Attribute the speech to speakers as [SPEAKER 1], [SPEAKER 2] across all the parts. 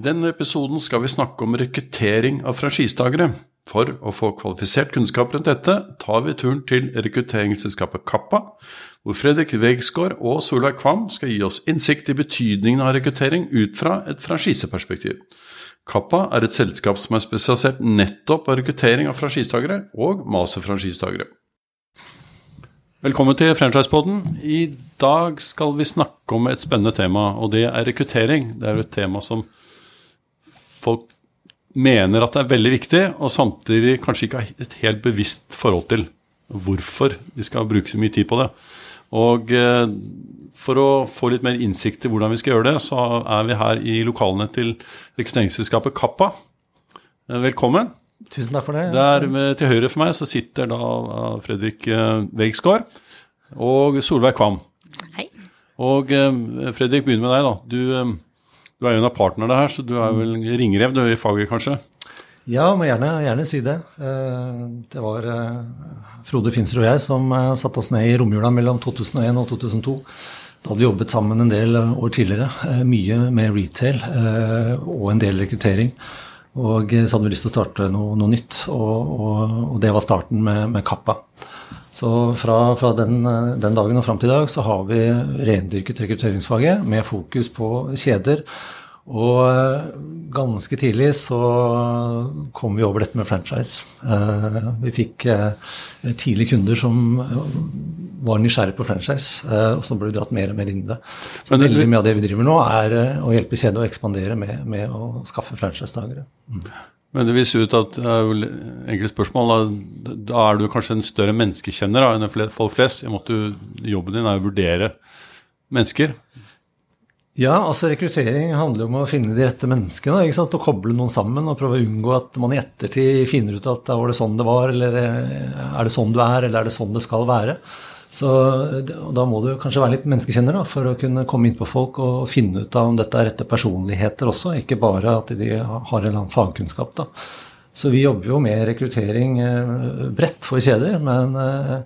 [SPEAKER 1] I denne episoden skal vi snakke om rekruttering av franchisetagere. For å få kvalifisert kunnskap rundt dette, tar vi turen til rekrutteringsselskapet Kappa, hvor Fredrik Wegsgaard og Solveig Kvam skal gi oss innsikt i betydningen av rekruttering ut fra et franchiseperspektiv. Kappa er et selskap som er spesialisert nettopp på rekruttering av franchisetagere og masterfranchisetagere. Velkommen til Franchisepoden. I dag skal vi snakke om et spennende tema, og det er rekruttering. Det er et tema som folk mener at det er veldig viktig, og samtidig kanskje ikke har et helt bevisst forhold til hvorfor de skal bruke så mye tid på det. Og eh, for å få litt mer innsikt i hvordan vi skal gjøre det, så er vi her i lokalene til rekrutteringsselskapet Kappa. Eh, velkommen.
[SPEAKER 2] Tusen takk for det.
[SPEAKER 1] Der til høyre for meg så sitter da eh, Fredrik Wegsgaard og Solveig Kvam.
[SPEAKER 3] Hei.
[SPEAKER 1] Og Fredrik, begynner med deg. da. Du du er jo en av partnerne her, så du er vel ringrev du i faget, kanskje?
[SPEAKER 2] Ja, må gjerne, gjerne si det. Eh, det var eh, Frode Finser og jeg som eh, satte oss ned i romjula mellom 2001 og 2002. Da hadde vi jobbet sammen en del år tidligere. Mye med retail og en del rekruttering. Og så hadde vi lyst til å starte noe, noe nytt, og, og, og, det var starten med, med Kappa. Så fra, fra den, den, dagen og fram til i dag så har vi rendyrket rekrutteringsfaget med fokus på kjeder. Og eh, ganske tidlig så kom vi over dette med franchise. Eh, vi fikk eh, tidlig kunder som var nysgjerrige på franchise, og så ble vi dratt mer og mer inn i det. Så det, veldig mye av det vi driver nå, er å hjelpe kjedet å ekspandere med, med å skaffe franchisetakere. Mm.
[SPEAKER 1] Men det viser ut at enkle spørsmål, da, da, er du kanskje en større menneskekjenner da, enn folk flest. Måtte, jobben din er å vurdere mennesker.
[SPEAKER 2] Ja, altså rekruttering handler om å finne de rette menneskene. ikke sant? Og koble noen sammen og prøve å unngå at man i ettertid finner ut at var det sånn det var, eller er det sånn du er, eller er det sånn det skal være. Så Da må du kanskje være litt menneskekjenner da, for å kunne komme inn på folk og finne ut av om dette er rette personligheter også, ikke bare at de har en eller annen fagkunnskap. da. Så vi jobber jo med rekruttering eh, bredt for kjeder, men eh,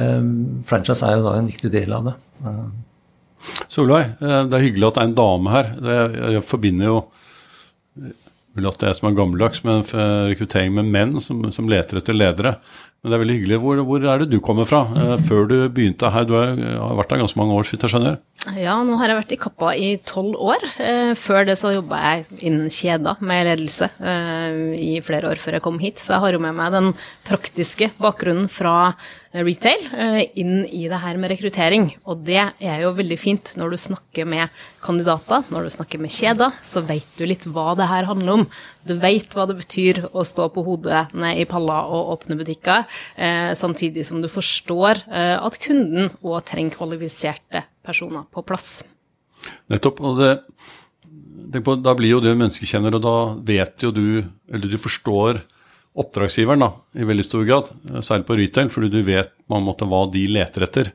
[SPEAKER 2] eh, franchise er jo da en viktig del av det.
[SPEAKER 1] Solveig, det er hyggelig at det er en dame her. Jeg forbinder jo Mulig at det er som er gammeldags, men rekruttering med menn som, som leter etter ledere. Men det er veldig hyggelig. Hvor, hvor, er det du kommer fra? Eh, før du begynte her, du har, har vært her ganske mange år, så vidt jeg skjønner?
[SPEAKER 3] Ja, nå har jeg vært i Kappa i tolv år. Eh, før det så jobba jeg innen kjeder med ledelse eh, i flere år før jeg kom hit. Så jeg har jo med meg den praktiske bakgrunnen fra retail inn i det her med rekruttering. Og det er jo veldig fint når du snakker med kandidater, når du snakker med kjeder, så vet du litt hva det her handler om. Du vet hva det betyr å stå på hodet ned i palla og åpne butikker, samtidig som du forstår eh, at kunden òg trenger kvalifiserte personer på plass.
[SPEAKER 1] Nettopp. og det, på, Da blir jo du menneskekjenner, og da vet jo du, eller du forstår oppdragsgiveren da, i veldig stor grad, særlig på retail, fordi du vet på en måte hva de leter etter.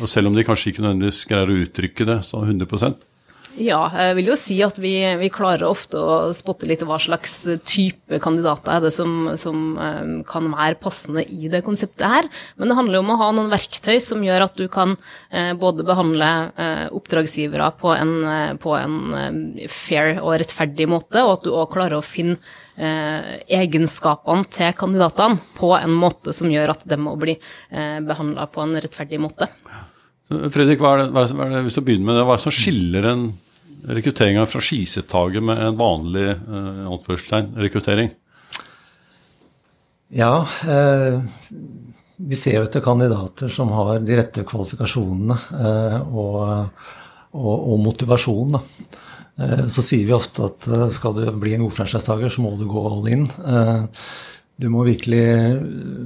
[SPEAKER 1] Og selv om de kanskje ikke nødvendigvis greier å uttrykke det så 100
[SPEAKER 3] ja, jeg vil jo si at vi, vi, klarer ofte å spotte litt hva slags type kandidater er det som, som um, kan være passende i det konseptet her. Men det handler jo om å ha noen verktøy som gjør at du kan uh, både behandle uh, oppdragsgivere på en, på en fair og rettferdig måte, og at du òg klarer å finne egenskapene til kandidatene på en måte som gjør at de må bli eh, behandla på en rettferdig måte.
[SPEAKER 1] Fredrik, hva er det, hva er det, hvis du begynner med det, hva er det som skiller en rekruttering av franchisetaker med en vanlig eh, rekruttering?
[SPEAKER 2] Ja, eh, vi ser jo etter kandidater som har de rette kvalifikasjonene eh, og, og, og motivasjon. Så sier vi ofte at skal du bli en god franchisetaker, så må du gå all in. Du må virkelig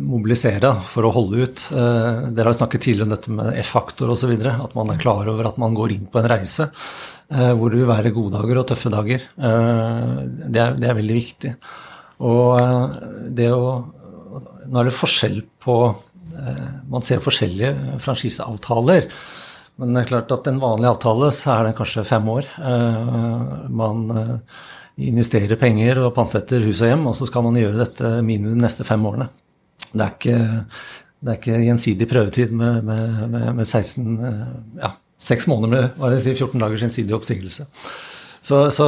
[SPEAKER 2] mobilisere for å holde ut. Dere har snakket tidligere om dette med F-faktor osv. At man er klar over at man går inn på en reise hvor det vil være gode dager og tøffe dager. Det er, det er veldig viktig. Og det å Nå er det forskjell på Man ser forskjellige franchiseavtaler. Men det er klart at en vanlig avtale så er den kanskje fem år. Eh, man eh, investerer penger og pantsetter hus og hjem, og så skal man gjøre dette minimum de neste fem årene. Det er ikke, det er ikke gjensidig prøvetid med, med, med, med 16 eh, ja, seks måneder med hva det si, 14 dagers gjensidig oppsigelse. Så, så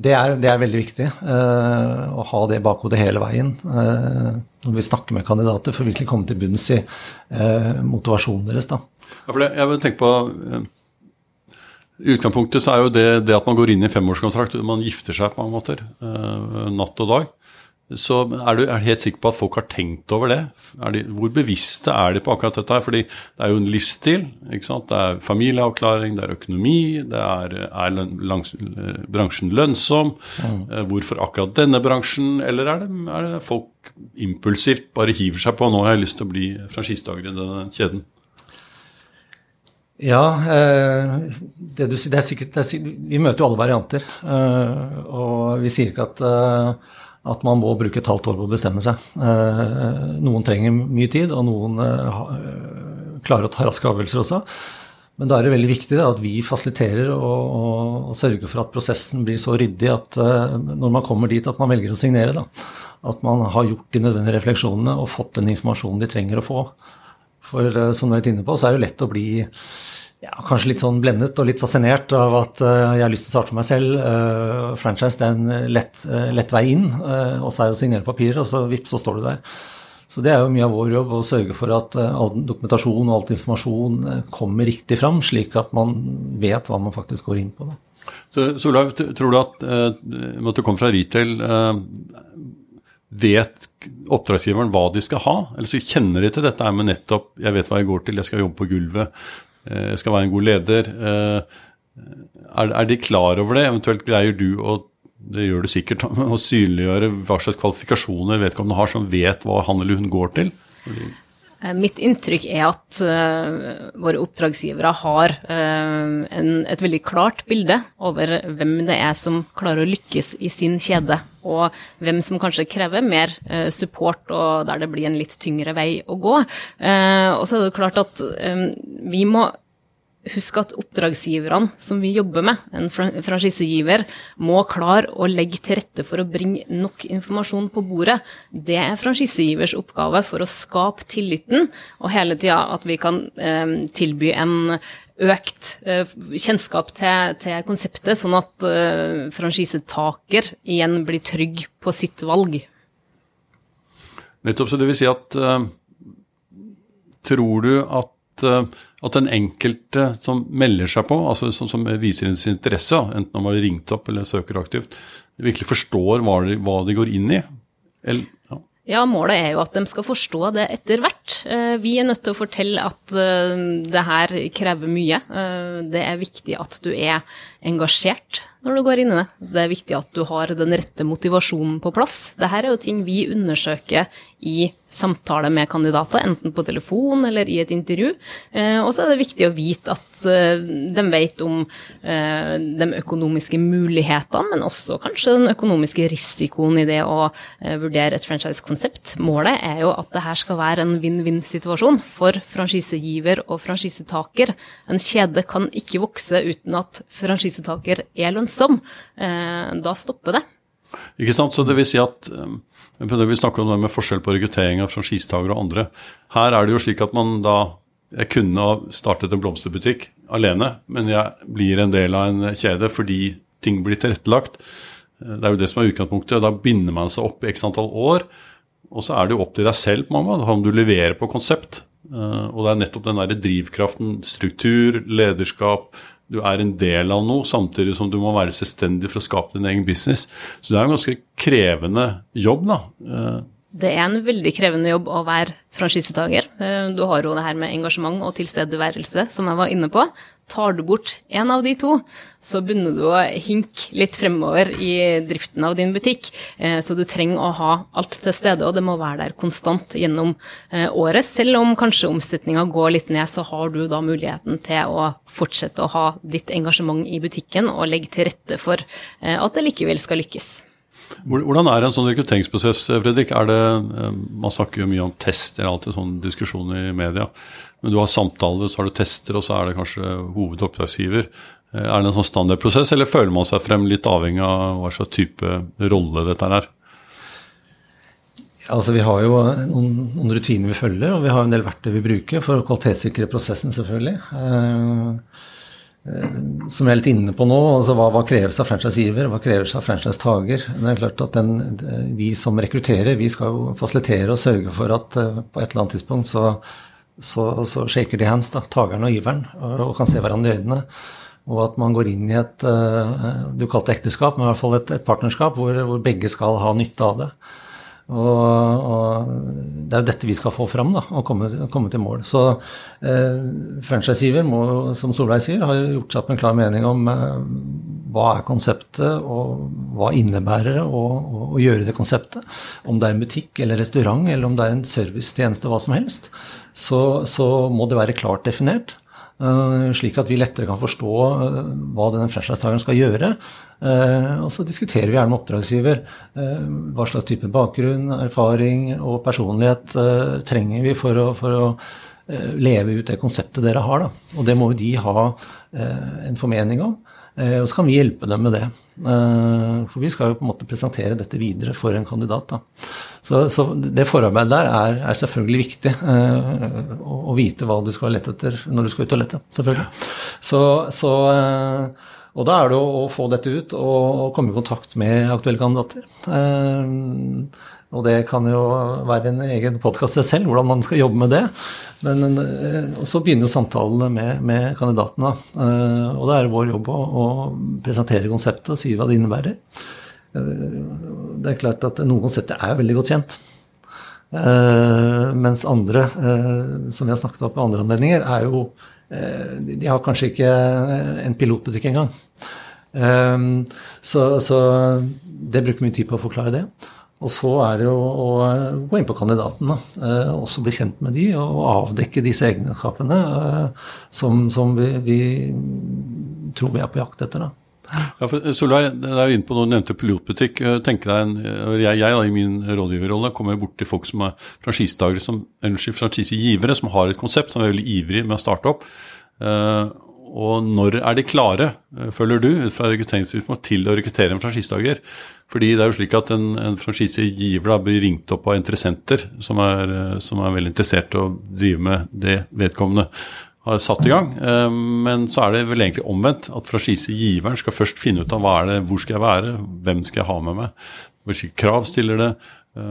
[SPEAKER 2] det, er, det, er, veldig viktig uh, å ha det i bakhodet hele veien uh, når vi snakker med kandidater, for virkelig komme til bunns i uh, motivasjonen deres. da.
[SPEAKER 1] Ja, for det, jeg vil tenke på I utgangspunktet så er jo det, det at man går inn i femårskontrakt, man gifter seg på mange måter, natt og dag. Så er du, er helt sikker på at folk har tenkt over det? De, hvor bevisste er de på akkurat dette? her? Fordi det er jo en livsstil. ikke sant? Det er familieavklaring, det er økonomi, det er, er langs, bransjen lønnsom? Mm. Hvorfor akkurat denne bransjen? Eller er det, er det, folk impulsivt bare hiver seg på nå har jeg lyst til å bli franchisetaker i denne kjeden?
[SPEAKER 2] Ja, eh, det du det er sikkert det er, Vi møter jo alle varianter. Eh, og vi sier ikke at at man må bruke et halvt år på å bestemme seg. Eh, noen trenger mye tid, og noen eh, klarer å ta raske avgjørelser også. Men da er det veldig viktig at vi fasiliterer og, og, og, sørger for at prosessen blir så ryddig at eh, når man kommer dit at man velger å signere, da, at man har gjort de nødvendige refleksjonene og fått den informasjonen de trenger å få. For som du er inne på, så er det lett å bli ja, kanskje litt sånn blendet og litt fascinert av at uh, jeg har lyst til å starte for meg selv. Uh, franchise det er en lett, lett vei inn, og så er det å signere papirer, og så vips, så står du der. Så det er jo mye av vår jobb å sørge for at all dokumentasjon og all informasjon kommer riktig fram, slik at man vet hva man faktisk går inn på. Da.
[SPEAKER 1] Så Solveig, tror du at med at du kommer fra retail, vet oppdragsgiveren hva de skal ha? Eller så kjenner de til dette her med nettopp 'jeg vet hva jeg går til, jeg skal jobbe på gulvet', 'jeg skal være en god leder. Eh, er, de klar over det? Eventuelt greier du å det gjør du sikkert, å synliggjøre hva slags kvalifikasjoner vedkommende har, som vet hva han eller hun går til?
[SPEAKER 3] Eh, mitt inntrykk er at uh, våre oppdragsgivere har uh, en, et veldig klart bilde over hvem det er som klarer å lykkes i sin kjede, og hvem som kanskje krever mer uh, support, og der det blir en litt tyngre vei å gå. og så er det klart at vi må husk at oppdragsgiverne som vi jobber med, en franchisegiver, må klare å legge til rette for å bringe nok informasjon på bordet. Det er franchisegivers oppgave for å skape tilliten, og hele tida at vi kan eh, tilby en økt eh, kjennskap til, til, konseptet, sånn at eh, franchisetaker igjen blir trygg på sitt valg.
[SPEAKER 1] Nettopp, så det vil si at uh, Tror du at Eh, at den enkelte som melder seg på, altså som, som viser sin interesse, enten om man har ringt opp eller søker aktivt, virkelig forstår hva de, hva de går inn i? Eller,
[SPEAKER 3] ja. ja. målet er jo at de skal forstå det etter hvert. Eh, vi er nødt til å fortelle at eh, det her krever mye. Det er viktig at du er engasjert når du går inn i det. Det er viktig at du har den rette motivasjonen på plass. Dette er jo ting vi undersøker i samtale med kandidater, enten på telefon eller i et intervju. Eh, og så er det viktig å vite at eh, de vet om eh, de økonomiske mulighetene, men også kanskje den økonomiske risikoen i det å vurdere et franchisekonsept. Målet er jo at det her skal være en vinn-vinn-situasjon for franchisegiver og franchisetaker. En kjede kan ikke vokse uten at franchisetaker er lønnsom. Da stopper det.
[SPEAKER 1] Ikke sant, så det vil si at vi snakker om det med forskjell på rekruttering av franchisetakere og andre. Her er det jo slik at man da Jeg kunne ha startet en blomsterbutikk alene, men jeg blir en del av en kjede fordi ting blir tilrettelagt. Det er jo det som er utgangspunktet. Da binder man seg opp i x antall år. Og så er det jo opp til deg selv mamma, om du leverer på konsept. Eh, og det er nettopp den der drivkraften, struktur, lederskap, du er en del av noe, samtidig som du må være selvstendig for å skape din egen business. Så det er en ganske krevende jobb, da.
[SPEAKER 3] Det er en veldig krevende jobb å være franchisetaker. Eh, du har jo det her med engasjement og tilstedeværelse, som jeg var inne på. Tar du bort en av de to, så begynner du å hinke litt fremover i driften av din butikk. Eh, så du trenger å ha alt til stede, og det må være der konstant gjennom eh, året. Selv om kanskje omsetninga går litt ned, så har du da muligheten til å fortsette å ha ditt engasjement i butikken og legge til rette for at det likevel skal lykkes.
[SPEAKER 1] Hvordan er en sånn rekrutteringsprosess, Fredrik? Er det, eh, man snakker jo mye om test, det er alltid sånn diskusjon i media. Men du har samtaler, så har du tester, og så er det kanskje hovedoppdragsgiver. Eh, er det en sånn standardprosess, eller føler man seg frem litt avhengig av hva slags type rolle dette er?
[SPEAKER 2] Altså, Vi har jo noen, noen, rutiner vi følger, og vi har en del verktøy vi bruker for å kvalitetssikre prosessen, selvfølgelig. Eh, Eh, som jeg er litt inne på nå, altså hva, hva kreves av franchisegiver, hva kreves av franchisetaker? Det er klart at den, Vi som rekrutterer, vi skal jo fasilitere og sørge for at uh, på et eller annet tidspunkt så, så, så shaker de hands, da, takeren og giveren, og, kan se hverandre i øynene. Og at man går inn i et uh, du kalte ekteskap, men i hvert fall et, et partnerskap hvor, hvor begge skal ha nytte av det. Og, og, det er jo dette vi skal få fram da, og komme, komme til mål. Så eh, franchisegiver må, som Solveig sier, ha gjort seg opp en klar mening om eh, hva er konseptet, og hva innebærer det å, å, gjøre det konseptet. Om det er en butikk eller restaurant, eller om det er en servicetjeneste, hva som helst, så, så må det være klart definert. Eh, slik at vi lettere kan forstå eh, hva denne franchisetakeren skal gjøre. Eh, og så diskuterer vi gjerne med oppdragsgiver hva slags type bakgrunn, erfaring og personlighet trenger vi for å, for å leve ut det konseptet dere har. Da. Og det må jo de ha en formening om. Eh, og så kan vi hjelpe dem med det. Eh, for vi skal jo på en måte presentere dette videre for en kandidat. Så, så, det forarbeidet der er, er selvfølgelig viktig. Eh, å, å, vite hva du skal lette etter når du skal ut og lette. selvfølgelig. Så, så, og da er det å, få dette ut og, komme i kontakt med aktuelle kandidater. Og det kan jo være en egen podkast seg selv, hvordan man skal jobbe med det. Men eh, så begynner jo samtalene med, med kandidatene. Eh, og da er det vår jobb å, å presentere konseptet og si hva det innebærer. Eh, det er klart at noen konsepter er veldig godt kjent. Mens andre, som vi har snakket om på andre anledninger, er jo De har kanskje ikke en pilotbutikk engang. Så, så det bruker mye tid på å forklare det. Og så er det å gå inn på kandidaten, da. Eh, også bli kjent med de og avdekke disse egenskapene eh, som, som vi, vi, tror vi er på jakt etter. da.
[SPEAKER 1] Ja, for Solveig, det er jo inne på noe, du nevnte pilotbutikk. Eh, tenker deg jeg, jeg da, I min rådgiverrolle kommer bort til folk som er franchisetakere, som, eller franchisegivere, som har et konsept som er veldig ivrig med å starte opp. Og når er de klare, eh, føler du, ut fra rekrutteringssynspunkt, til å rekruttere en franchisedager? Fordi det er jo slik at en, en franchisegiver blir ringt opp av interessenter som er, eh, som er veldig interessert i å drive med det vedkommende har satt i gang. Eh, men så er det vel egentlig omvendt. At franchisegiveren skal først finne ut av hva er det, hvor skal jeg være, hvem skal jeg ha med meg, hvilke krav stiller det,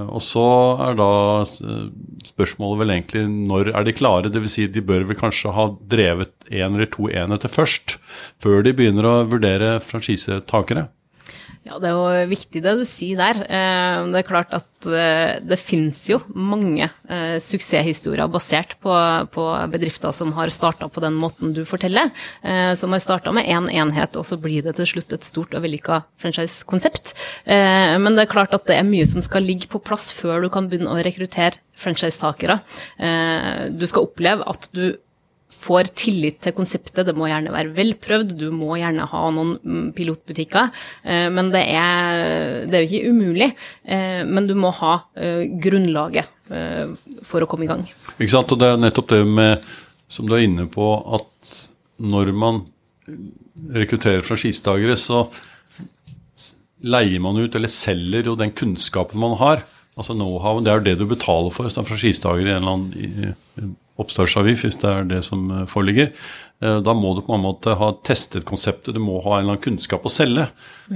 [SPEAKER 1] og så er da eh, spørsmålet vel egentlig når er de klare? Dvs. Si de bør vel kanskje ha drevet én eller to enheter først, før de begynner å vurdere franchisetakere?
[SPEAKER 3] Ja, Det er jo viktig det du sier der. Eh, det er klart at eh, det finnes jo mange eh, suksesshistorier basert på, på bedrifter som har starta på den måten du forteller. Som har starta med én en enhet, og så blir det til slutt et stort og vellykka franchise-konsept. Men det er klart at det er mye som skal ligge på plass før du kan begynne å rekruttere franchisetakere. Du skal oppleve at du får tillit til konseptet. Det må gjerne være velprøvd, du må gjerne ha noen mm, pilotbutikker. Eh, men det er, det er jo ikke umulig. Eh, men du må ha eh, grunnlaget for å komme i gang.
[SPEAKER 1] Ikke sant, og Det er nettopp det med, som du er inne på, at når man rekrutterer franchisetakere, så leier man ut eller selger jo den kunnskapen man har. Altså know-how, Det er jo det du betaler for som franchisetaker i en eller annen oppstartsavgift, hvis det er det som eh, foreligger. Eh, da må du på en måte ha testet konseptet, du må ha en eller annen kunnskap å selge.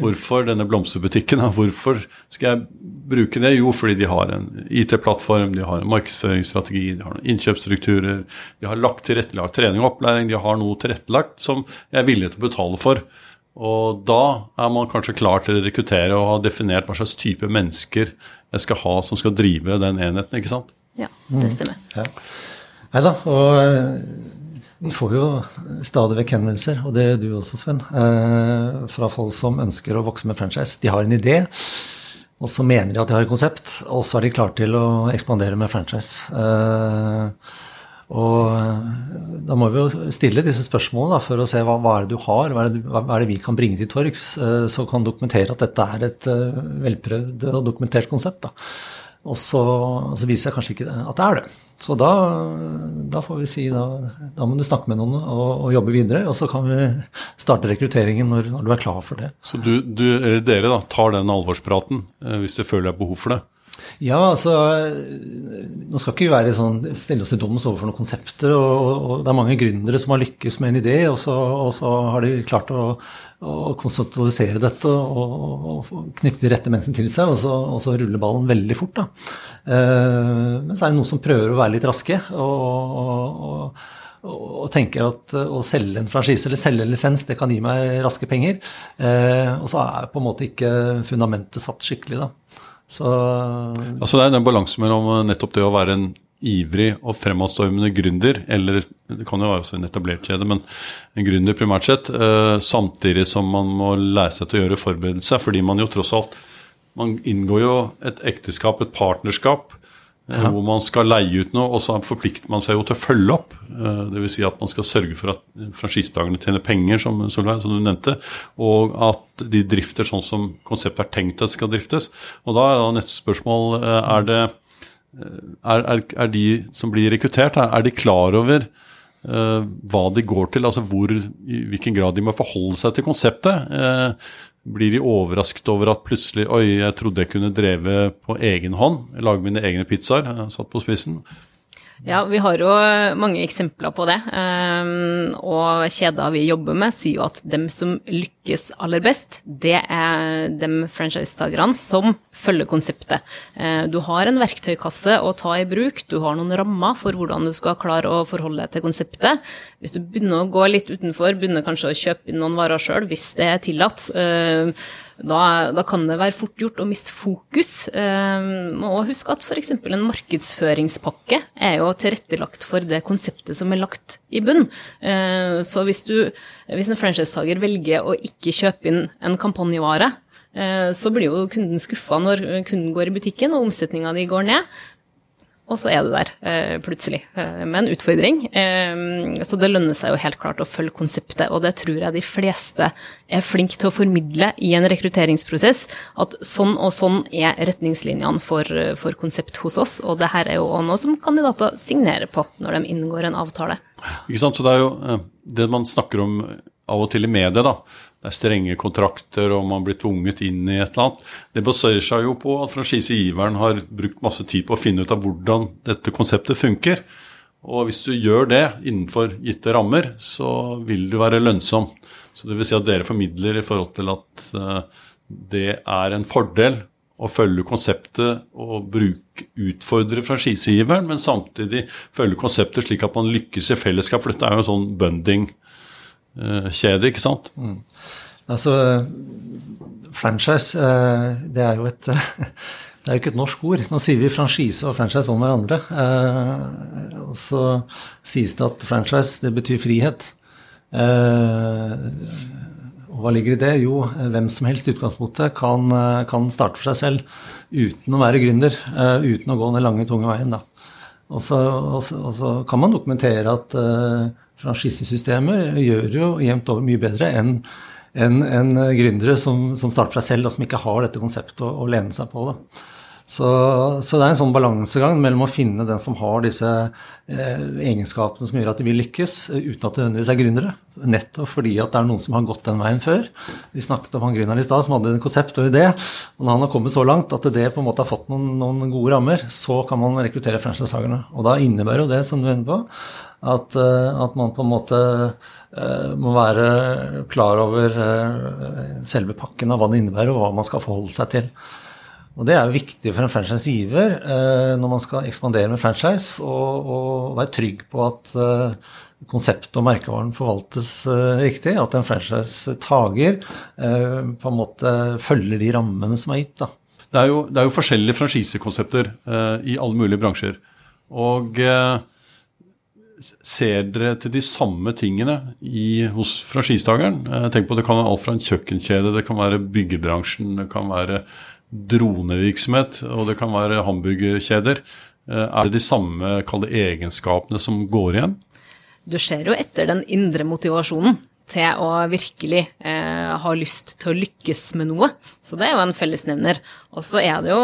[SPEAKER 1] Hvorfor denne blomsterbutikken? Hvorfor skal jeg bruke det? Jo, fordi de har en IT-plattform, de har en markedsføringsstrategi, de har noen innkjøpsstrukturer, de har lagt tilrettelagt trening og opplæring, de har noe tilrettelagt som jeg er villig til å betale for. Og da er man kanskje klar til å rekruttere og ha definert hva slags type mennesker jeg skal ha som skal drive den enheten, ikke sant?
[SPEAKER 3] Ja, det stemmer.
[SPEAKER 2] Ja. Nei da, og eh, vi får jo stadig vekk henvendelser, og det gjør du også, Sven, eh, fra folk som ønsker å vokse med franchise. De har en idé, og så mener de at de har et konsept, og så er de klare til å ekspandere med franchise. Eh, og da må vi jo stille disse spørsmålene for å se hva, hva, er det du har, hva er det, hva er det vi kan bringe til torgs, som kan dokumentere at dette er et velprøvd og dokumentert konsept. da. Og så, så, viser jeg kanskje ikke at det er det. Så da, da får vi si da, da, må du snakke med noen og, og, jobbe videre. Og så kan vi starte rekrutteringen når, når du er klar for det.
[SPEAKER 1] Så du, du, dere da, tar den alvorspraten eh, hvis du føler det behov for det?
[SPEAKER 2] Ja, altså Nå skal ikke vi være sånn, stille oss til doms overfor noen konsepter. Og, og, det er mange gründere som har lykkes med en idé, og så, og så har de klart å, å konseptualisere dette og, og, knytte de rette menneskene til seg, og så, og så ruller ballen veldig fort. da. Eh, men så er det noen som prøver å være litt raske. og, og tenker at å selge en franchise eller selge en lisens, det kan gi meg raske penger. Eh, og så er på en måte ikke fundamentet satt skikkelig, da. Så
[SPEAKER 1] altså Det er den balansen mellom nettopp det å være en ivrig og fremadstormende gründer, eller det kan jo være også en etablert kjede, men en gründer primært sett, uh, samtidig som man må lære seg til å gjøre forberedelser, fordi man jo tross alt Man inngår jo et ekteskap, et partnerskap, ja. hvor man skal leie ut noe, og så forplikter man seg jo til å følge opp. Eh, Dvs. Si at man skal sørge for at franchisetakerne tjener penger, som, som, du nevnte, og at de drifter sånn som konseptet er tenkt at skal driftes. Og da er da neste spørsmål eh, er det eh, er, er, er, de som blir rekruttert, er de klar over hva de går til? Altså hvor, i hvilken grad de må forholde seg til konseptet? Blir de overrasket over at plutselig Oi, jeg trodde jeg kunne dreve på egen hånd, lage mine egne pizzaer, satt på spissen.
[SPEAKER 3] Ja, vi har jo mange eksempler på det. Ehm, og kjeder vi jobber med, sier jo at dem som lykkes aller best, det er dem franchisetakerne som følger konseptet. Eh, du har en verktøykasse å ta i bruk, du har noen rammer for hvordan du skal klare å forholde deg til konseptet. Hvis du begynner å gå litt utenfor, begynner kanskje å kjøpe inn noen varer sjøl, hvis det er tillatt eh, da, da, kan det være fort gjort å miste fokus. Må og husk at f.eks. en markedsføringspakke er jo tilrettelagt for det konseptet som er lagt i bunn. Eh, så hvis, du, hvis en franchisetaker velger å ikke kjøpe inn en kampanjevare, eh, så blir jo kunden skuffa når kunden går i butikken og omsetninga di går ned. Og så er du der eh, plutselig. Eh, med en utfordring. Eh, så det lønner seg jo helt klart å følge konseptet, og det tror jeg de fleste er flinke til å formidle i en rekrutteringsprosess, at sånn og sånn er retningslinjene for, for konsept hos oss, og det her er jo noe som kandidater signerer på når de inngår en avtale.
[SPEAKER 1] Ikke sant, så det er jo det man snakker om av og til i media, da det er strenge kontrakter, og man blir tvunget inn i et eller annet. Det baserer seg jo på at franchisegiveren har brukt masse tid på å finne ut av hvordan dette konseptet funker. Og hvis du gjør det innenfor gitte rammer, så vil du være lønnsom. Så det vil si at dere formidler i forhold til at uh, det er en fordel å følge konseptet og bruke, utfordre franchisegiveren, men samtidig følge konseptet slik at man lykkes i fellesskap. For dette er jo en sånn bunding-kjede, ikke sant? Mm.
[SPEAKER 2] Altså, franchise, eh, det er jo et det er jo ikke et norsk ord. Nå sier vi franchise og franchise om hverandre. Eh, og så sies det at franchise, det betyr frihet. Eh, og hva ligger i det? Jo, hvem som helst i utgangspunktet kan, kan starte for seg selv uten å være gründer. Uten å gå den lange, tunge veien. Da. Og så, og så, og så kan man dokumentere at franchisesystemer gjør jo jevnt over mye bedre enn enn en gründere som, som, starter seg selv, og som ikke har dette konseptet å, å lene seg på. Da. Så, så, det er en sånn balansegang mellom å finne den som har disse eh, egenskapene som gjør at de vil lykkes, uten at det nødvendigvis er gründere. Nettopp fordi at det er noen som har gått den veien før. Vi snakket om han gründeren i stad som hadde en konsept og idé. Og når han har kommet så langt at det på en måte har fått noen, noen gode rammer, så kan man rekruttere franchisetakerne. Og da innebærer jo det, som du er inne på, at, eh, at man på en måte eh, må være klar over eh, selve pakken av hva det innebærer, og hva man skal forholde seg til. Og Det er jo viktig for en franchisegiver når man skal ekspandere med franchise, og, være trygg på at konseptet og merkevaren forvaltes riktig. At en franchise-taker på en måte følger de rammene som er gitt.
[SPEAKER 1] Det er jo, det er jo forskjellige franchisekonsepter i alle mulige bransjer. Og ser dere til de samme tingene i, hos franchisetakeren? Tenk på Det kan være alt fra en kjøkkenkjede, det kan være byggebransjen, det kan være dronevirksomhet, og det kan være hamburgerkjeder. Eh, er det de samme kalde egenskapene som går igjen?
[SPEAKER 3] Du ser jo etter den indre motivasjonen til å virkelig eh, ha lyst til å lykkes med noe. Så det er jo en fellesnevner. Og så er det jo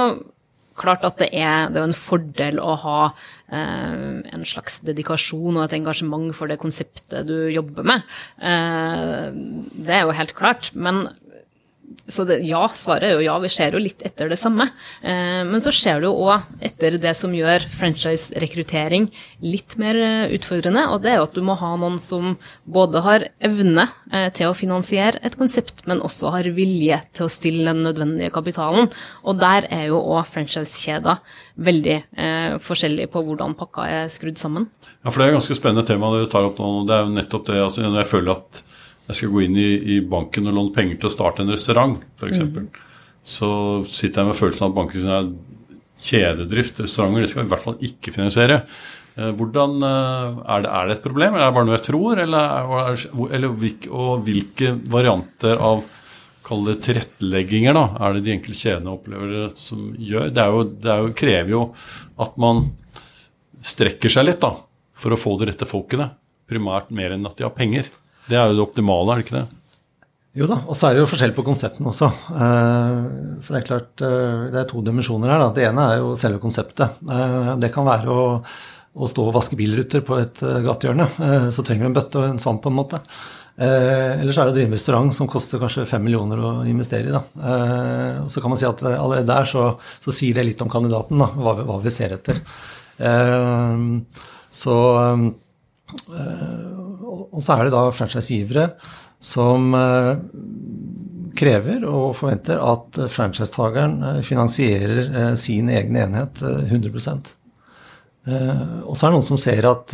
[SPEAKER 3] klart at det er, det er en fordel å ha eh, en slags dedikasjon og et engasjement for det konseptet du jobber med. Eh, det er jo helt klart. Men så det, ja, svaret er jo ja, vi ser jo litt etter det samme. Eh, men så ser du òg etter det som gjør franchise-rekruttering litt mer eh, utfordrende, og det er jo at du må ha noen som både har evne eh, til å finansiere et konsept, men også har vilje til å stille den nødvendige kapitalen. Og der er jo òg franchise-kjeder veldig eh, forskjellig på hvordan pakka er skrudd sammen.
[SPEAKER 1] Ja, for det er et ganske spennende tema du tar opp nå. Det er jo nettopp det altså, jeg føler at jeg skal gå inn i, i banken og låne penger til å starte en restaurant, f.eks., mm. så sitter jeg med følelsen av at banken er kjededrift. Restauranter det skal vi i hvert fall ikke finansiere. Eh, hvordan, eh, er det, er det et problem, eller er det bare noe jeg tror? Eller, eller, og hvilke varianter av kall det tilrettelegginger da, er det de enkelte kjedene opplever det som gjør? Det, jo, det jo, krever jo at man strekker seg litt da, for å få de rette folkene. Primært mer enn at de har penger. Det er jo det optimale, er det ikke det?
[SPEAKER 2] Jo da, og så er det jo forskjell på konseptene også. Eh, for det er klart, eh, det er to dimensjoner her. Det ene er jo selve konseptet. Eh, det kan være å, å stå og vaske bilruter på et gatehjørne. Så trenger du en bøtte og en svamp, på en måte. Eller så er det å drive restaurant som koster kanskje fem millioner å investere i. Da. Og så kan man si at allerede der så, så sier det litt om kandidaten, da, hva, hva vi ser etter. Så og så er det da franchisegivere som eh, krever og forventer at franchisetakeren eh, finansierer eh, sin egen enhet 100% og så er det noen som ser at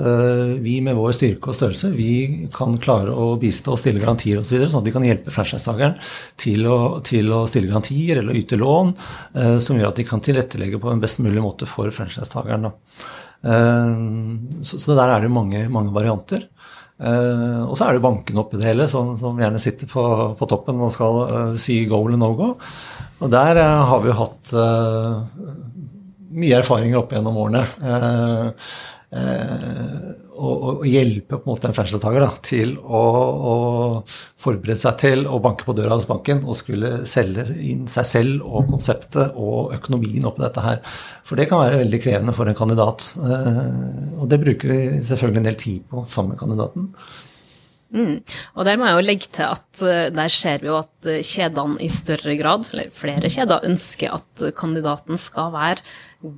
[SPEAKER 2] vi med vår styrke og størrelse vi kan klare å bistå og stille garantier osv., så videre, sånn at vi kan hjelpe franchisetakeren til, til, å stille garantier eller yte lån som gjør at de kan tilrettelegge på en best mulig måte for franchisetakeren. Så, så der er det mange, mange varianter. Uh, og så er det bankene oppi det hele som, som gjerne sitter på, på, toppen og skal uh, si go eller no go. Og der uh, har vi jo hatt mye erfaringer opp gjennom årene. Og, å, hjelpe på en måte en franchisetaker til å, å, forberede seg til å banke på døra hos banken og skulle selge inn seg selv og konseptet og økonomien oppi dette her. For det kan være veldig krevende for en kandidat. Og det bruker vi selvfølgelig en del tid på sammen med kandidaten.
[SPEAKER 3] Mm. Og der må jeg jo legge til at uh, der ser vi jo at uh, kjedene i større grad, eller flere kjeder, ønsker at uh, kandidaten skal være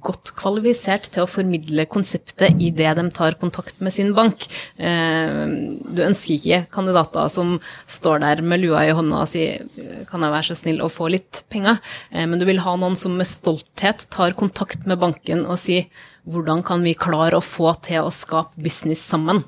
[SPEAKER 3] godt kvalifisert til å formidle konseptet i det de tar kontakt med sin bank. Du ønsker ikke kandidater som står der med lua i hånda og sier kan jeg være så snill å få litt penger, men du vil ha noen som med stolthet tar kontakt med banken og sier hvordan kan vi klare å få til å skape business sammen?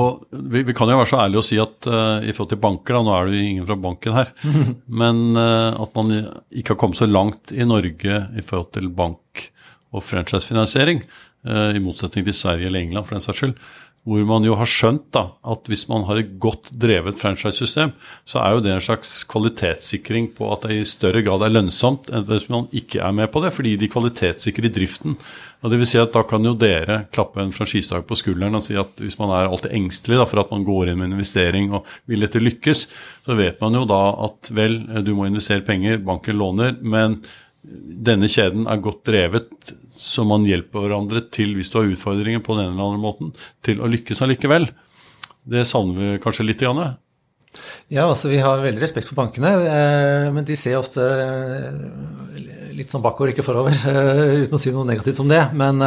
[SPEAKER 1] Og vi, vi, kan jo være så ærlige å si at uh, i forhold til banker, da, nå er det jo ingen fra banken her, men uh, at man ikke har kommet så langt i Norge i forhold til bank og franchisefinansiering, uh, i motsetning til Sverige eller England for den saks skyld hvor man jo har skjønt da, at hvis man har et godt drevet franchisesystem, så er jo det en slags kvalitetssikring på at det i større grad er lønnsomt enn hvis man ikke er med på det, fordi de kvalitetssikrer driften. Og det vil si at Da kan jo dere klappe en franchisetak på skulderen og si at hvis man er alltid engstelig da, for at man går inn med investering og vil dette lykkes, så vet man jo da at vel, du må investere penger, banken låner, men denne kjeden er godt drevet, så man hjelper hverandre til, hvis du har utfordringer på den ene eller andre måten, til å lykkes allikevel. Det savner vi kanskje litt. Janne.
[SPEAKER 2] Ja, altså vi har veldig respekt for bankene, eh, men de ser ofte eh, litt sånn bakover, ikke forover, eh, uten å si noe negativt om det. Men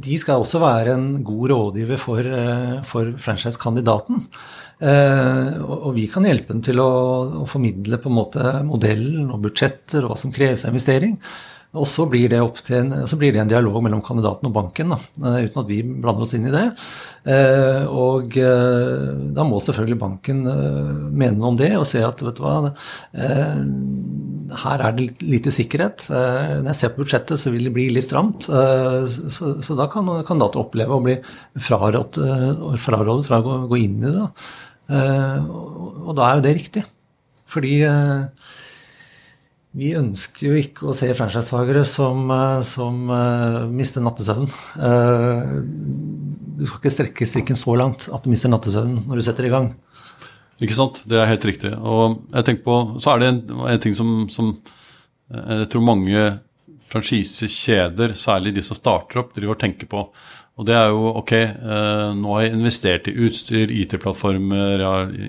[SPEAKER 2] de skal også være en god rådgiver for, for franchise-kandidaten. Og vi kan hjelpe dem til å, å formidle på en måte modellen og budsjetter og hva som kreves av investering. Og så blir, en, så blir det en dialog mellom kandidaten og banken, da, eh, uten at vi blander oss inn i det. Eh, og da må selvfølgelig banken mene noe om det og se at vet du hva, her er det lite sikkerhet. Når jeg ser på budsjettet, så vil det bli litt stramt. Så, så da kan kandidater oppleve å bli frarådet fra å gå inn i det. Og da er jo det riktig. Fordi vi ønsker jo ikke å se franchisetagere som, eh, som uh, mister nattesøvnen. Uh, du skal ikke strekke strikken så langt at du mister nattesøvnen når du setter i gang.
[SPEAKER 1] Ikke sant, det er helt riktig. Og jeg tenker på, Så er det en, en ting som, som, jeg tror mange franchisekjeder, særlig de som starter opp, driver og tenker på. Og det er jo ok, nå har jeg investert i utstyr, IT-plattformer,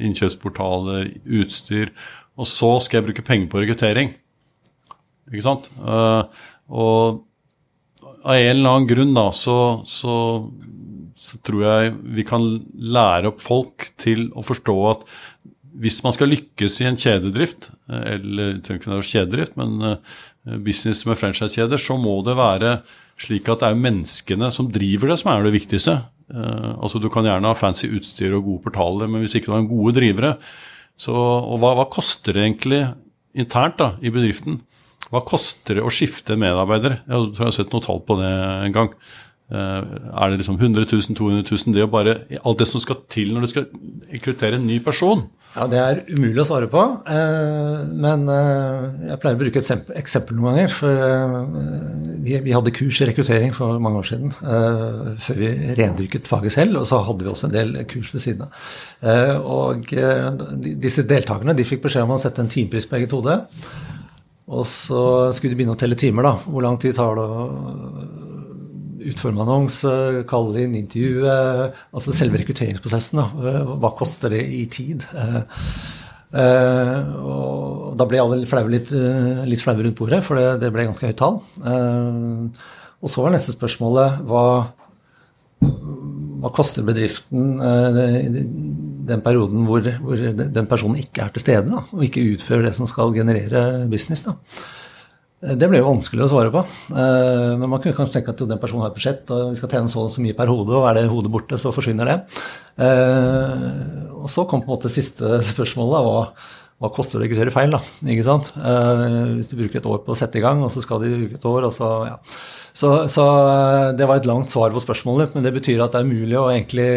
[SPEAKER 1] innkjøpsportaler, utstyr. Og så skal jeg bruke penger på rekruttering. Ikke sant? Uh, og av en eller annen grunn da, så, så, så, tror jeg vi kan lære opp folk til å forstå at hvis man skal lykkes i en kjededrift, eller ikke være kjededrift, men uh, business med franchisekjeder, så må det være slik at det er menneskene som driver det, som er det viktigste. Altså Du kan gjerne ha fancy utstyr og gode portaler, men hvis ikke du har gode drivere så, Og hva, hva koster det egentlig internt da, i bedriften? Hva koster det å skifte medarbeider? Jeg tror jeg har sett noe tall på det en gang. Eh, er det liksom 100 000, 200 000? Det er bare alt det som skal til når du skal rekruttere en ny person.
[SPEAKER 2] Ja, Det er umulig å svare på. Eh, men eh, jeg pleier å bruke et eksempel noen ganger. For vi hadde kurs i rekruttering for mange år siden. Før vi rendyrket faget selv. Og så hadde vi også en del kurs ved siden av. Og disse deltakerne de fikk beskjed om å sette en timepris på eget hode. Og så skulle de begynne å telle timer, da. Hvor lang tid tar det å utforme annonse, kalle inn intervju Altså selve rekrutteringsprosessen, da. Hva koster det i tid? Uh, og da ble alle flaue litt, uh, litt flaue rundt bordet, for det, det, ble ganske høyt tall. Og så var neste spørsmålet hva, hva koster bedriften den perioden hvor, hvor, den personen ikke er til stede da, og ikke utfører det som skal generere business. Da. Det ble jo vanskeligere å svare på. Eh, men man kunne kanskje tenke at den personen har et budsjett, og vi skal tjene så og så mye per hode, og er det hodet borte, så forsvinner det. Eh, og så kom på en måte siste spørsmålet. og hva koster det å rekruttere feil, da? ikke sant? Eh, hvis du bruker et år på å sette i gang, og så skal de bruke et år, og så ja. Så, så, eh, det var et langt svar på spørsmålet, men det betyr at det er mulig å egentlig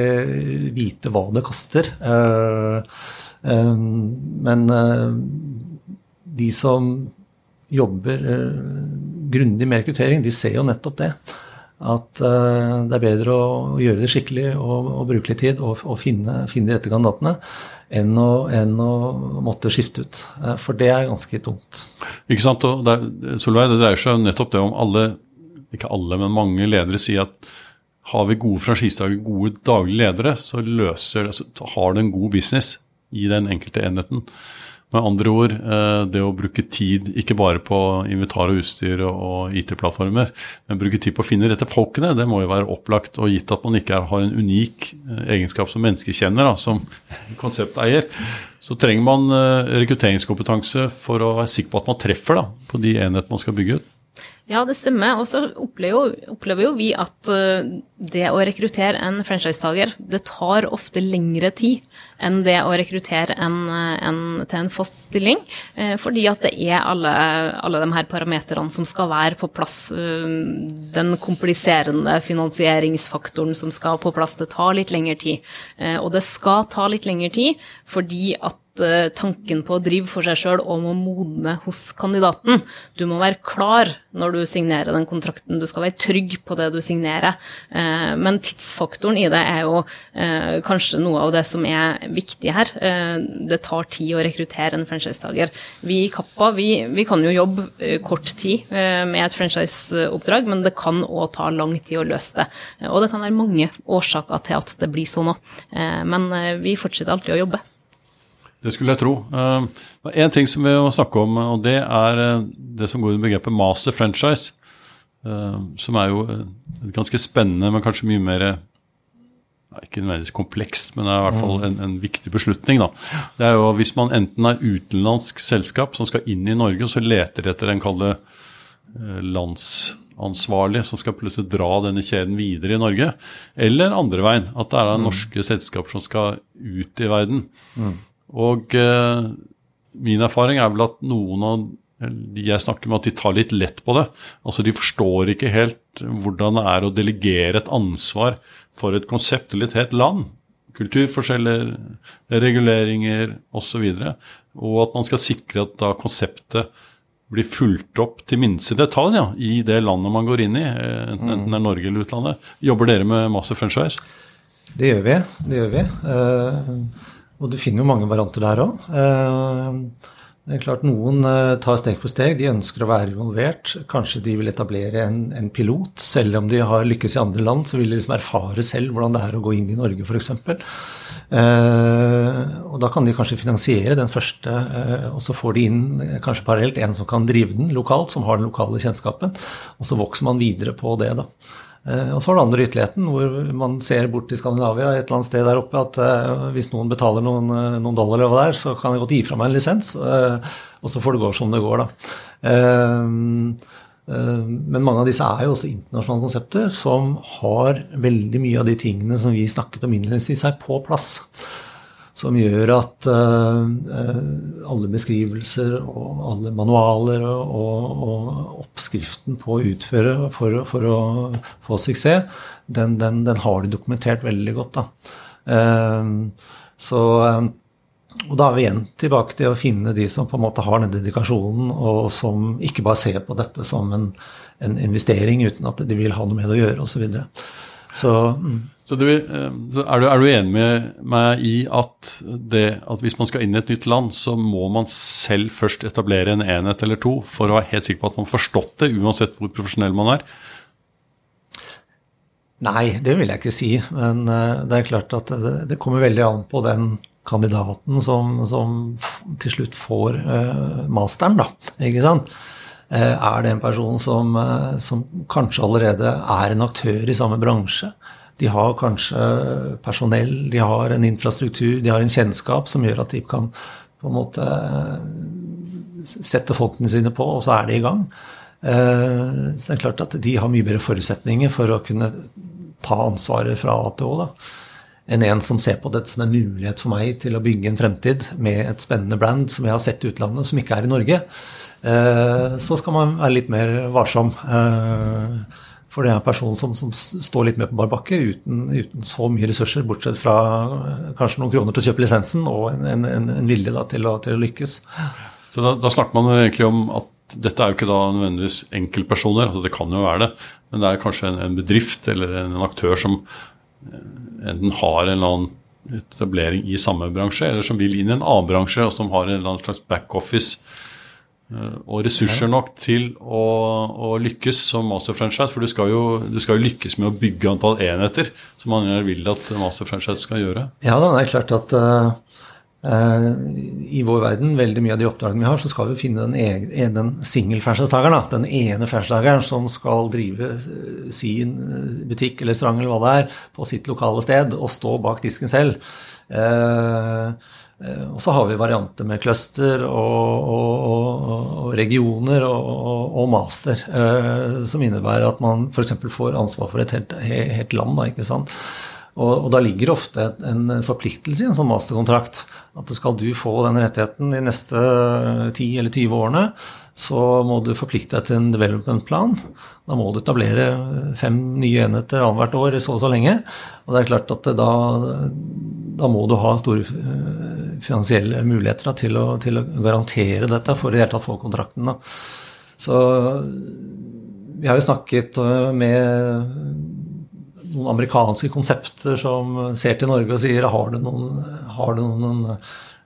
[SPEAKER 2] vite hva det koster. Eh, eh, men eh, de som jobber eh, grundig med rekruttering, de ser jo nettopp det at det er bedre å, å, gjøre det skikkelig og, og bruke litt tid og, og finne, finne, de rette kandidatene enn å, enn å, måtte skifte ut. Uh, for det er ganske tungt.
[SPEAKER 1] Ikke sant. Og det, Solveig, det dreier seg nettopp det om alle, ikke alle, men mange ledere sier at har vi gode franchisedager, gode daglige ledere, så, løser, så har du en god business i den enkelte enheten. Med andre ord, eh, det å bruke tid ikke bare på invitar og utstyr og IT-plattformer, men bruke tid på å finne rette folkene, det må jo være opplagt. Og gitt at man ikke har en unik eh, egenskap som menneskekjenner, da, som konsepteier, så trenger man eh, rekrutteringskompetanse for å være sikker på at man treffer da, på de enhetene man skal bygge ut.
[SPEAKER 3] Ja, det stemmer. Og så opplever, opplever, jo vi at uh, det å rekruttere en franchisetaker, det tar ofte lengre tid enn det å rekruttere en, en, til en fast stilling. Uh, fordi at det er alle, alle de her parameterne som skal være på plass. Den kompliserende finansieringsfaktoren som skal på plass. Det tar litt lengre tid. og det skal ta litt lengre tid fordi at Eh, tanken på å drive for seg sjøl og må modne hos kandidaten. Du må være klar når du signerer den kontrakten. Du skal være trygg på det du signerer. Eh, men tidsfaktoren i det er jo eh, kanskje noe av det som er viktig her. Det tar tid å rekruttere en franchisetaker. Vi i Kappa vi, vi, kan jo jobbe kort tid med et franchiseoppdrag, men det kan òg ta lang tid å løse det. Og det kan være mange årsaker til at det blir sånn òg. Men vi fortsetter alltid å jobbe.
[SPEAKER 1] Det skulle jeg tro. Uh, en ting som vi må snakke om, og det er uh, det som går under begrepet master franchise. Uh, som er jo ganske spennende, men kanskje mye mer ikke nødvendigvis komplekst, men det er i hvert fall en, en, viktig beslutning. Da. Det er jo Hvis man enten er utenlandsk selskap som skal inn i Norge, og så leter etter en kalle eh, landsansvarlig som skal plutselig dra denne kjeden videre i Norge. Eller andre veien, at det er mm. norske selskaper som skal ut i verden. Mm. Og eh, min erfaring er vel at noen av de jeg snakker med, at de tar litt lett på det. Altså De forstår ikke helt hvordan det er å delegere et ansvar for et konsept eller et helt land kulturforskjeller, reguleringer osv. Og, så og at man skal sikre at da konseptet blir fulgt opp til minste detalj ja, i det landet man går inn i, enten, enten det er Norge eller utlandet. Jobber dere med master franchise?
[SPEAKER 2] Det gjør vi. det gjør vi. Uh, og du finner jo mange varianter der òg. Det er klart Noen uh, tar steg for steg. De ønsker å være involvert. Kanskje de vil etablere en, en pilot. Selv om de har lykkes i andre land, så vil de liksom erfare selv hvordan det er å gå inn i Norge, f.eks. Uh, og da kan de kanskje finansiere den første, uh, og så får de inn kanskje parallelt en som kan drive den lokalt, som har den lokale kjennskapen. Og så vokser man videre på det. da. Eh, og så har du andre ytterligheten, hvor man ser bort til Skandinavia et eller annet sted der oppe at uh, hvis noen betaler noen, uh, noen dollar over der, så kan jeg godt gi fra meg en lisens, og så får det gå som det går, da. men mange av disse er jo også internasjonale konsepter som har veldig mye av de tingene som vi snakket om innledningsvis, her på plass som gjør at uh, alle beskrivelser og alle manualer og, og, oppskriften på å utføre for, for å få suksess, den, den, den, har de dokumentert veldig godt. Uh, så og da er vi igjen tilbake til å finne de som på en måte har den dedikasjonen, og som ikke bare ser på dette som en, en investering uten at de vil ha noe med det å gjøre, osv. Så, videre. så mm.
[SPEAKER 1] Så, du, eh, er, du, er, du, enig med meg i at, det, at, hvis man skal inn i et nytt land, så må man selv først etablere en enhet eller to for å være helt sikker på at man har forstått det, uansett hvor profesjonell man er?
[SPEAKER 2] Nei, det vil jeg ikke si. Men eh, det er klart at det, kommer veldig an på den kandidaten som, som til slutt får uh, masteren, da. Ikke sant? Er det en person som, som kanskje allerede er en aktør i samme bransje? De har kanskje personell, de har en infrastruktur, de har en kjennskap som gjør at de kan på en måte sette folkene sine på, og så er de i gang. Eh, så det er klart at de har mye bedre forutsetninger for å kunne ta ansvaret fra A til enn en som ser på dette som en mulighet for meg til å bygge en fremtid med et spennende brand som jeg har sett i utlandet, som ikke er i Norge. Eh, så skal man være litt mer varsom. For det er en person som, som står litt mer på bar bakke uten, uten, så mye ressurser, bortsett fra eh, kanskje noen kroner til å kjøpe lisensen og en, en, en vilje da, til, å, til, å, lykkes.
[SPEAKER 1] Så da, da, snakker man egentlig om at dette er jo ikke da nødvendigvis enkeltpersoner, altså det kan jo være det, men det er kanskje en, bedrift eller en, aktør som eh, enten har en eller annen etablering i samme bransje, eller som vil inn i en annen bransje, og som har en eller annen slags backoffice og ressurser nok til å, å lykkes som masterfranchise. For du skal, jo, du skal, jo, lykkes med å bygge antall enheter, som man vil at masterfranchise skal gjøre.
[SPEAKER 2] Ja, det er klart at uh, i vår verden, veldig mye av de oppdragene vi har, så skal vi finne den, egen, den singelfranchisetakeren. Den ene franchisetakeren som skal drive sin butikk eller restaurant eller hva det er, på sitt lokale sted og stå bak disken selv. Uh, Eh, og så har vi varianter med cluster og, og, og regioner og, og master, eh, som innebærer at man f.eks. får ansvar for et helt, helt land. Da, ikke sant? Og, da ligger det ofte en forpliktelse i en sånn masterkontrakt. At skal du få den rettigheten de neste 10 eller 20 årene, så må du forplikte deg til en development-plan. Da må du etablere fem nye enheter annethvert år i så og så lenge. Og det er klart at da, da må du ha store eh, finansielle muligheter da, til, å, til, å, garantere dette for i det hele tatt få kontrakten. Da. Så vi har jo snakket eh, med noen amerikanske konsepter som ser til Norge og sier har du noen, har du noen,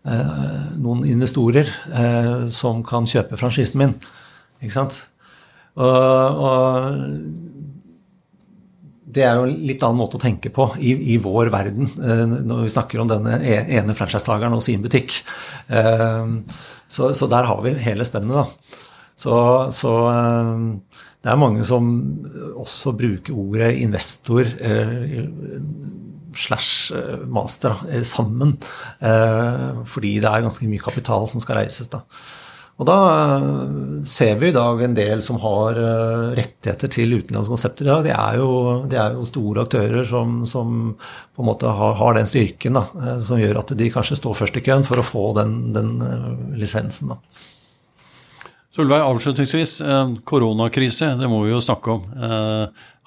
[SPEAKER 2] eh, noen investorer eh, som kan kjøpe franchisen min? Ikke sant? Og, og, det er jo en litt annen måte å tenke på i, i vår verden eh, når vi snakker om denne e, ene franchisetakeren og sin butikk. Eh, så, så, der har vi hele spennet, da. Så, så eh, det er mange som også bruker ordet investor slash master sammen. fordi det er ganske mye kapital som skal reises. da. Og da ser vi i dag en del som har rettigheter til utenlandske konsepter. Ja, det, er jo, er jo store aktører som, som på en måte har, har den styrken da, som gjør at de kanskje står først i køen for å få den, den lisensen. da.
[SPEAKER 1] Solveig, avslutningsvis. Koronakrise, det må vi jo snakke om.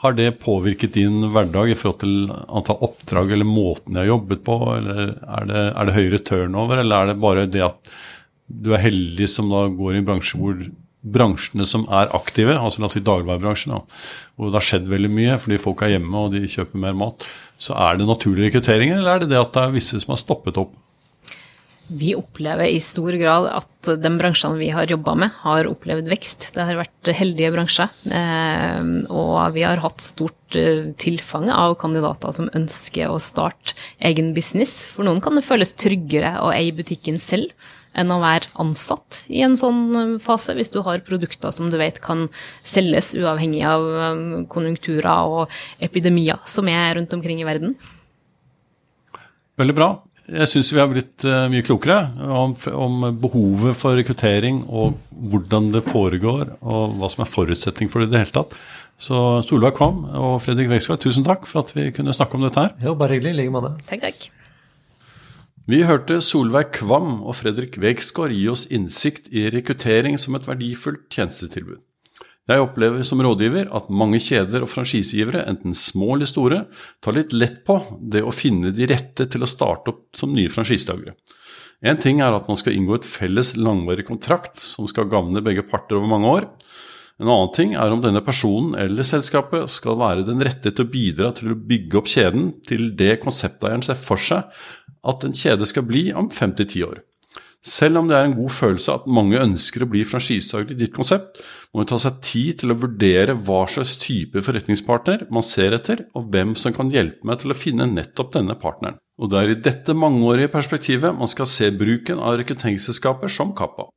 [SPEAKER 1] Har det påvirket din hverdag i forhold til antall oppdrag eller måten de har jobbet på? eller Er det, er det høyere turnover, eller er det bare det at du er heldig som da går i en bransje hvor bransjene som er aktive, altså la oss si dagligvarebransjen, hvor det har skjedd veldig mye fordi folk er hjemme og de kjøper mer mat, så er det naturlig rekruttering, eller er det det at det er visse som har stoppet opp?
[SPEAKER 3] Vi opplever i stor grad at de bransjene vi har jobba med, har opplevd vekst. Det har vært heldige bransjer. Og vi har hatt stort tilfang av kandidater som ønsker å starte egen business. For noen kan det føles tryggere å eie butikken selv enn å være ansatt i en sånn fase, hvis du har produkter som du vet kan selges uavhengig av konjunkturer og epidemier som er rundt omkring i verden.
[SPEAKER 1] Veldig bra. Jeg syns vi har blitt mye klokere om, om, behovet for rekruttering og hvordan det foregår, og hva som er forutsetning for det i det hele tatt. Så Solveig Kvam og Fredrik Veksgaard, tusen takk for at vi kunne snakke om dette her.
[SPEAKER 2] Jo, bare hyggelig. I like måte.
[SPEAKER 3] Takk, takk.
[SPEAKER 1] Vi hørte Solveig Kvam og Fredrik Wegsgaard gi oss innsikt i rekruttering som et verdifullt tjenestetilbud. Jeg opplever som rådgiver at mange kjeder og franchisegivere, enten små eller store, tar litt lett på det å finne de rette til å starte opp som nye franchisetagere. En ting er at man skal inngå et felles langvarig kontrakt som skal gagne begge parter over mange år. En annen ting er om denne personen eller selskapet skal være den rette til å bidra til å bygge opp kjeden til det konsepteieren ser for seg at en kjede skal bli om fem til ti år. Selv om det er en god følelse at mange ønsker å bli franchisetaker i ditt konsept, må du ta seg tid til å vurdere hva slags type forretningspartner man ser etter, og hvem som kan hjelpe meg til å finne nettopp denne partneren. Og det er i dette mangeårige perspektivet man skal se bruken av rekrutteringsselskaper som Kappa.